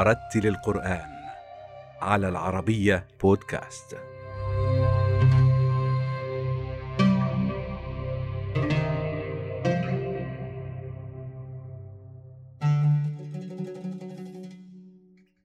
ورتل القرآن على العربية بودكاست.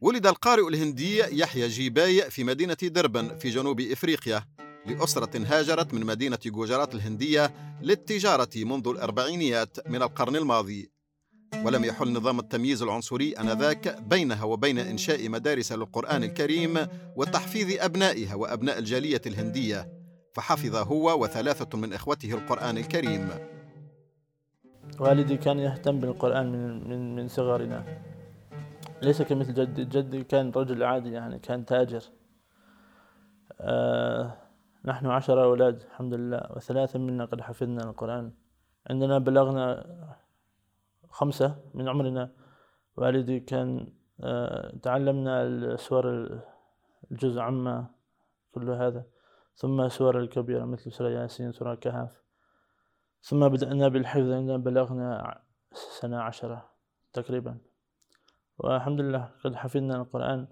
ولد القارئ الهندي يحيى جيباي في مدينة دربن في جنوب إفريقيا لأسرة هاجرت من مدينة جوجرات الهندية للتجارة منذ الأربعينيات من القرن الماضي ولم يحل نظام التمييز العنصري آنذاك بينها وبين إنشاء مدارس للقرآن الكريم وتحفيظ أبنائها وأبناء الجالية الهندية فحفظ هو وثلاثة من إخوته القرآن الكريم. والدي كان يهتم بالقرآن من, من, من صغرنا. ليس كمثل جدي جدي كان رجل عادي يعني كان تاجر. آه نحن عشر أولاد الحمد لله وثلاثة منا قد حفظنا القرآن. عندنا بلغنا خمسة من عمرنا. والدي كان آه تعلمنا السور الجزء عما كل هذا ثم السور الكبيرة مثل سورة ياسين سورة الكهف ثم بدأنا بالحفظ عندما بلغنا سنة عشرة تقريبا. والحمد لله قد حفظنا القرآن.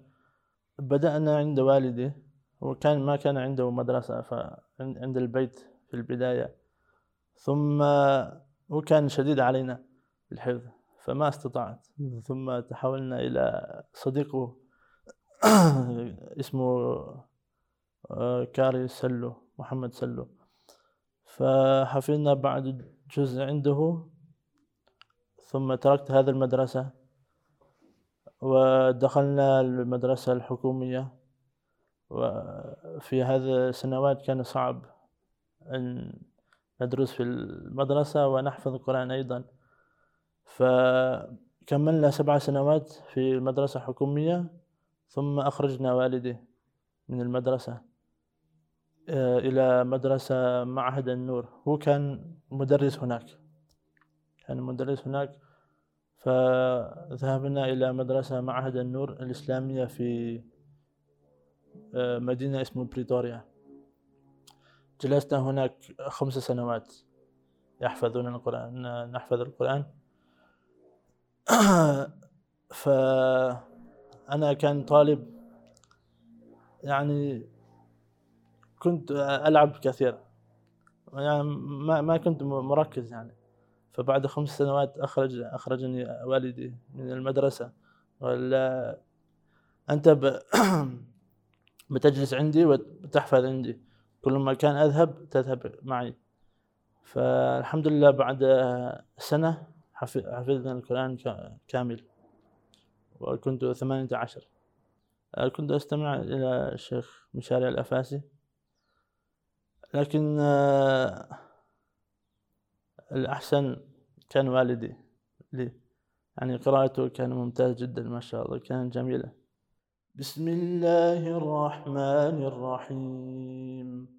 بدأنا عند والدي هو كان ما كان عنده مدرسة فعند البيت في البداية. ثم هو كان شديد علينا. بالحفظ فما استطعت. ثم تحولنا إلى صديقه اسمه آه، كاري سلو محمد سلو. فحفظنا بعد جزء عنده ثم تركت هذه المدرسة ودخلنا المدرسة الحكومية. وفي هذه السنوات كان صعب أن ندرس في المدرسة ونحفظ القرآن أيضا. فكملنا سبع سنوات في المدرسة الحكومية ثم أخرجنا والدي من المدرسة آه، إلى مدرسة معهد النور. هو كان مدرس هناك كان مدرس هناك. فذهبنا إلى مدرسة معهد النور الإسلامية في آه، مدينة اسمها بريتوريا جلسنا هناك خمس سنوات يحفظون القرآن نحفظ القرآن. فأنا كان طالب يعني كنت ألعب كثير. يعني ما ما كنت مركز يعني. فبعد خمس سنوات أخرج أخرجني والدي من المدرسة. ولا أنت ب... بتجلس عندي وتحفظ عندي. كل ما كان أذهب تذهب معي. فالحمد لله بعد سنة حفظنا القرآن كامل. وكنت ثمانية عشر. كنت أستمع إلى الشيخ مشاري الأفاسي. لكن الأحسن كان والدي لي. يعني قراءته كان ممتاز جدا ما شاء الله كانت جميلة. بسم الله الرحمن الرحيم.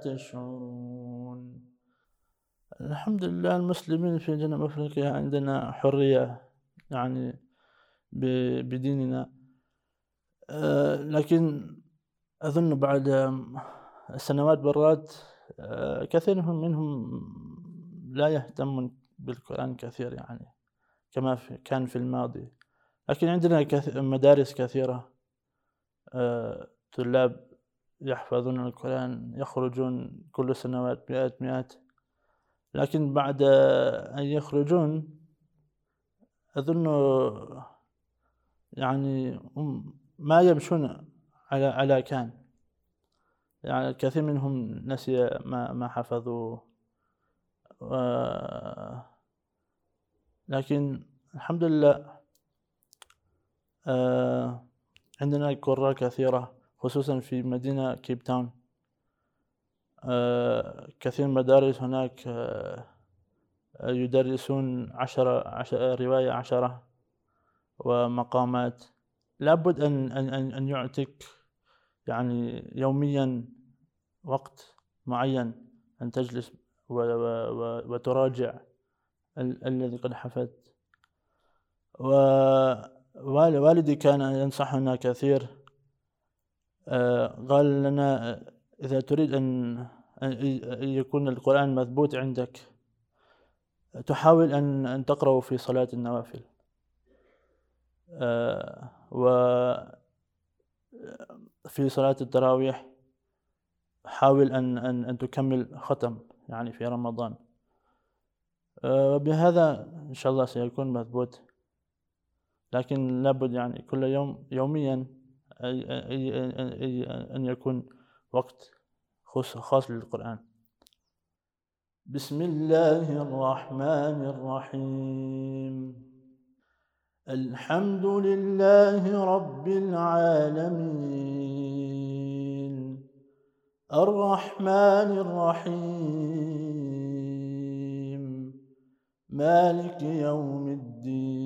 تشعرون. الحمد لله المسلمين في جنوب أفريقيا عندنا حرية يعني بديننا. آه، لكن أظن بعد السنوات برات آه، كثير منهم لا يهتمون بالقرآن كثير يعني كما كان في الماضي. لكن عندنا مدارس كثيرة آه، طلاب يحفظون القرآن يخرجون كل سنوات مئات مئات. لكن بعد أن يخرجون أظن يعني ما يمشون على على كان. يعني الكثير منهم نسي ما ما حفظوا. لكن الحمد لله آه، عندنا قرى كثيرة. خصوصا في مدينة كيب تاون آه، كثير مدارس هناك آه، يدرسون عشرة عشر رواية عشرة ومقامات. لابد أن أن أن يعطيك يعني يوميا وقت معين أن تجلس وتراجع ال الذي قد حفظت. ووالدي كان ينصحنا كثير قال لنا إذا تريد أن يكون القرآن مثبوت عندك تحاول أن أن تقرأه في صلاة النوافل. آه، و في صلاة التراويح حاول أن أن أن تكمل ختم يعني في رمضان. وبهذا إن شاء الله سيكون مثبوت لكن لابد يعني كل يوم يوميا أي أي أي أن يكون وقت خاص للقرآن. بسم الله الرحمن الرحيم. الحمد لله رب العالمين. الرحمن الرحيم. مالك يوم الدين.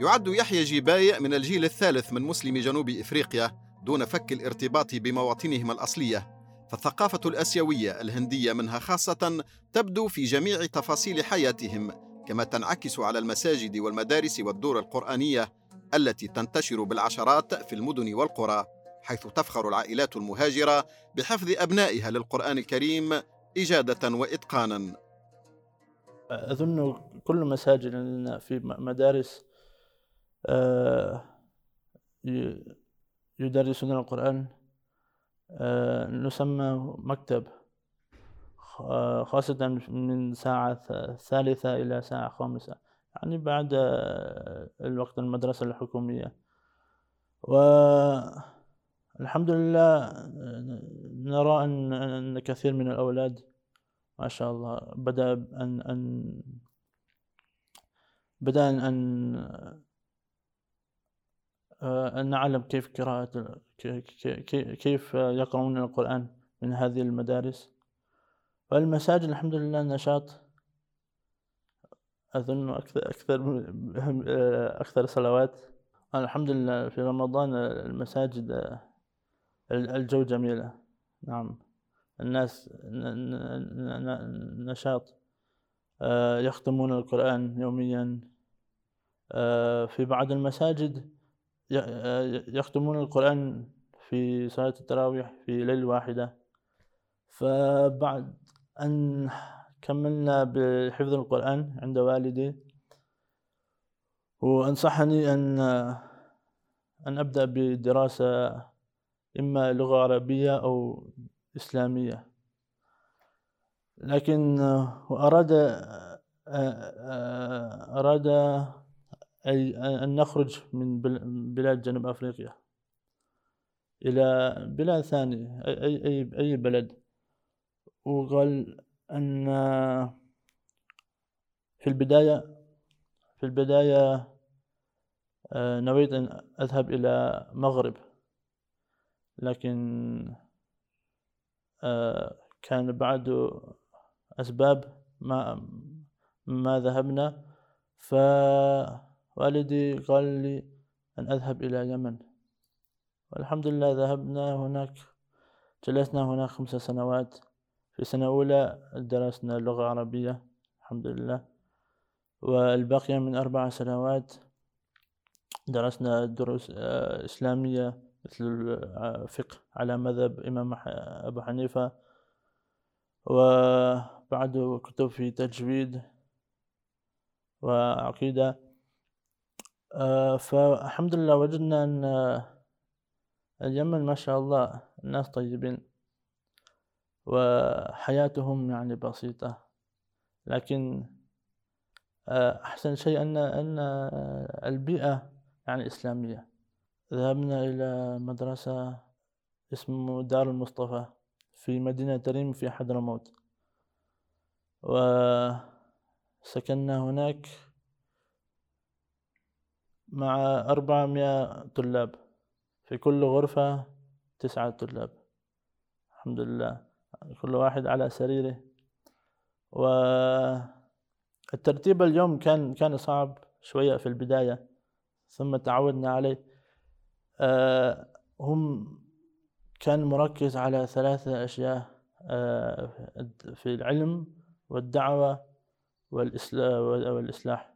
يعد يحيى جيباي من الجيل الثالث من مسلمي جنوب إفريقيا دون فك الارتباط بمواطنهم الأصلية. فالثقافة الآسيوية الهندية منها خاصة تبدو في جميع تفاصيل حياتهم كما تنعكس على المساجد والمدارس والدور القرآنية التي تنتشر بالعشرات في المدن والقرى حيث تفخر العائلات المهاجرة بحفظ أبنائها للقرآن الكريم إجادة وإتقانا. أظن كل مساجد في مدارس يدرسون القرآن. آه، نسمى مكتب خاصة من ساعة ثالثة إلى ساعة خامسة يعني بعد آه، الوقت المدرسة الحكومية. والحمد لله نرى أن كثير من الأولاد ما شاء الله بدأ أن أن بدأ آه، أن نعلم كيف قراءة كيف يقرؤون القرآن من هذه المدارس. والمساجد الحمد لله نشاط. أظن أكثر أكثر آه، أكثر صلوات. الحمد لله في رمضان المساجد آه، الجو جميلة نعم. الناس نشاط. يختمون القرآن يوميا. في بعض المساجد يختمون القرآن في صلاة التراويح في ليلة واحدة. فبعد أن كملنا بحفظ القرآن عند والدي وأنصحني أن أن أبدأ بدراسة إما لغة عربية أو إسلامية. لكن وأراد أراد أي أن نخرج من بلاد جنوب أفريقيا إلى بلاد ثانية أي, أي, أي بلد. وقال أن في البداية في البداية نويت أن أذهب إلى مغرب. لكن كان بعد أسباب ما ما ذهبنا ف والدي قال لي أن أذهب إلى اليمن. والحمد لله ذهبنا هناك جلسنا هناك خمس سنوات. في سنة أولى درسنا اللغة العربية الحمد لله. والبقية من أربع سنوات درسنا دروس آه، إسلامية مثل الفقه على مذهب إمام أبو حنيفة. وبعد كتب في تجويد وعقيدة. آه، فالحمد لله وجدنا أن اليمن ما شاء الله الناس طيبين وحياتهم يعني بسيطة. لكن آه، أحسن شيء أن أن البيئة يعني إسلامية. ذهبنا إلى مدرسة اسمه دار المصطفى في مدينة ريم في حضرموت. وسكننا هناك مع أربعمائة طلاب. في كل غرفة تسعة طلاب. الحمد لله. كل واحد على سريره. والترتيب اليوم كان كان صعب شوية في البداية ثم تعودنا عليه. آه، هم كان مركز على ثلاثة أشياء آه، في العلم والدعوة والإصلاح.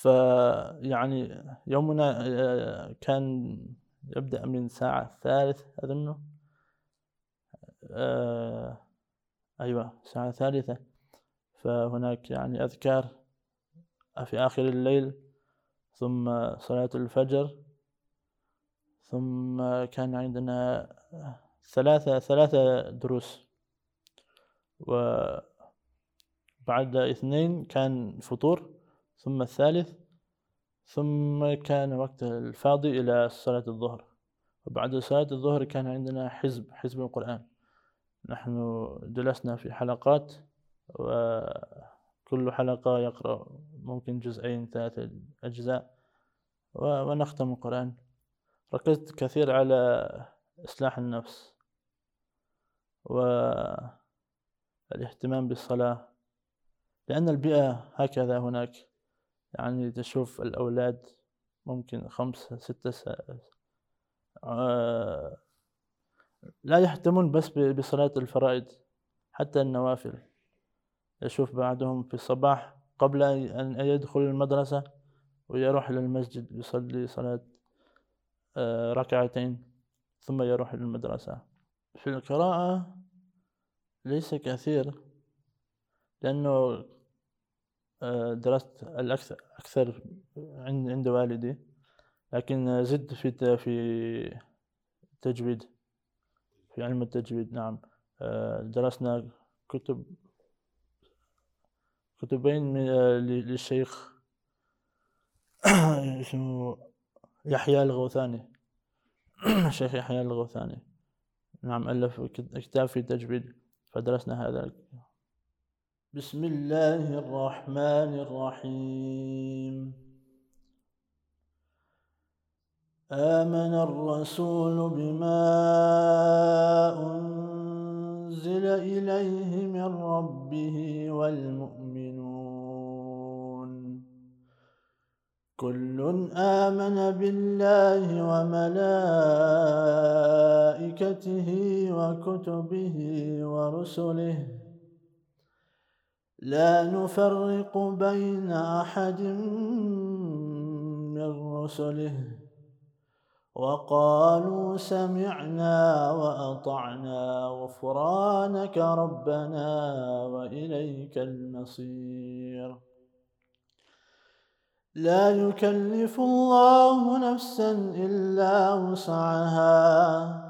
فيعني يومنا آه، كان يبدأ من ساعة الثالث أظنه آه، أيوة الساعة الثالثة فهناك يعني أذكار في آخر الليل ثم صلاة الفجر ثم كان عندنا ثلاثة ثلاثة دروس. وبعد اثنين كان فطور. ثم الثالث ثم كان وقت الفاضي إلى صلاة الظهر. وبعد صلاة الظهر كان عندنا حزب حزب القرآن. نحن جلسنا في حلقات وكل حلقة يقرأ ممكن جزئين ثلاثة أجزاء ونختم القرآن. ركزت كثير على إصلاح النفس والاهتمام بالصلاة لأن البيئة هكذا هناك. يعني تشوف الأولاد ممكن خمسة ستة آه، لا يهتمون بس بصلاة الفرائض حتى النوافل. يشوف بعضهم في الصباح قبل أن يدخل المدرسة ويروح إلى المسجد يصلي صلاة آه، ركعتين ثم يروح إلى المدرسة في القراءة ليس كثير لأنه درست الأكثر أكثر عند والدي لكن زدت في في تجويد في علم التجويد نعم. آه، درسنا كتب كتبين آه، للشيخ اسمه يحيى الغوثاني. الشيخ يحيى الغوثاني. نعم ألف كتاب في تجويد فدرسنا هذا. بسم الله الرحمن الرحيم. آمن الرسول بما أنزل إليه من ربه والمؤمنون. كل آمن بالله وملائكته وكتبه ورسله. لا نفرق بين أحد من رسله. وقالوا سمعنا وأطعنا غفرانك ربنا وإليك المصير. لا يكلف الله نفسا إلا وسعها.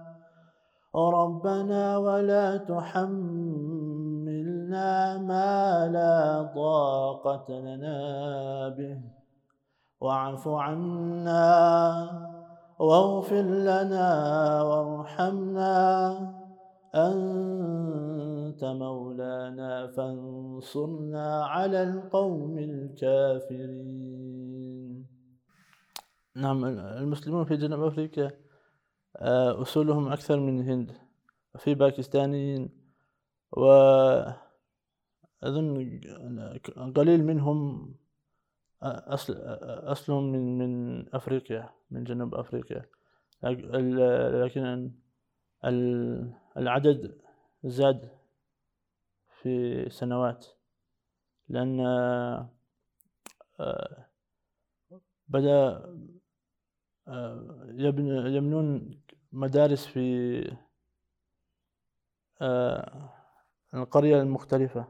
ربنا ولا تحملنا ما لا طاقة لنا به. واعف عنا واغفر لنا وارحمنا. أنت مولانا فانصرنا على القوم الكافرين. نعم المسلمون في جنوب أفريقيا أصولهم أكثر من الهند. في باكستانيين وأظن قليل منهم أصل أصلهم من من أفريقيا من جنوب أفريقيا. لكن العدد زاد في سنوات لأن آه، بدأ آه، يبنون مدارس في آه، القرية المختلفة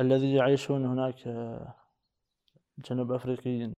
الذي يعيشون هناك جنوب أفريقيين.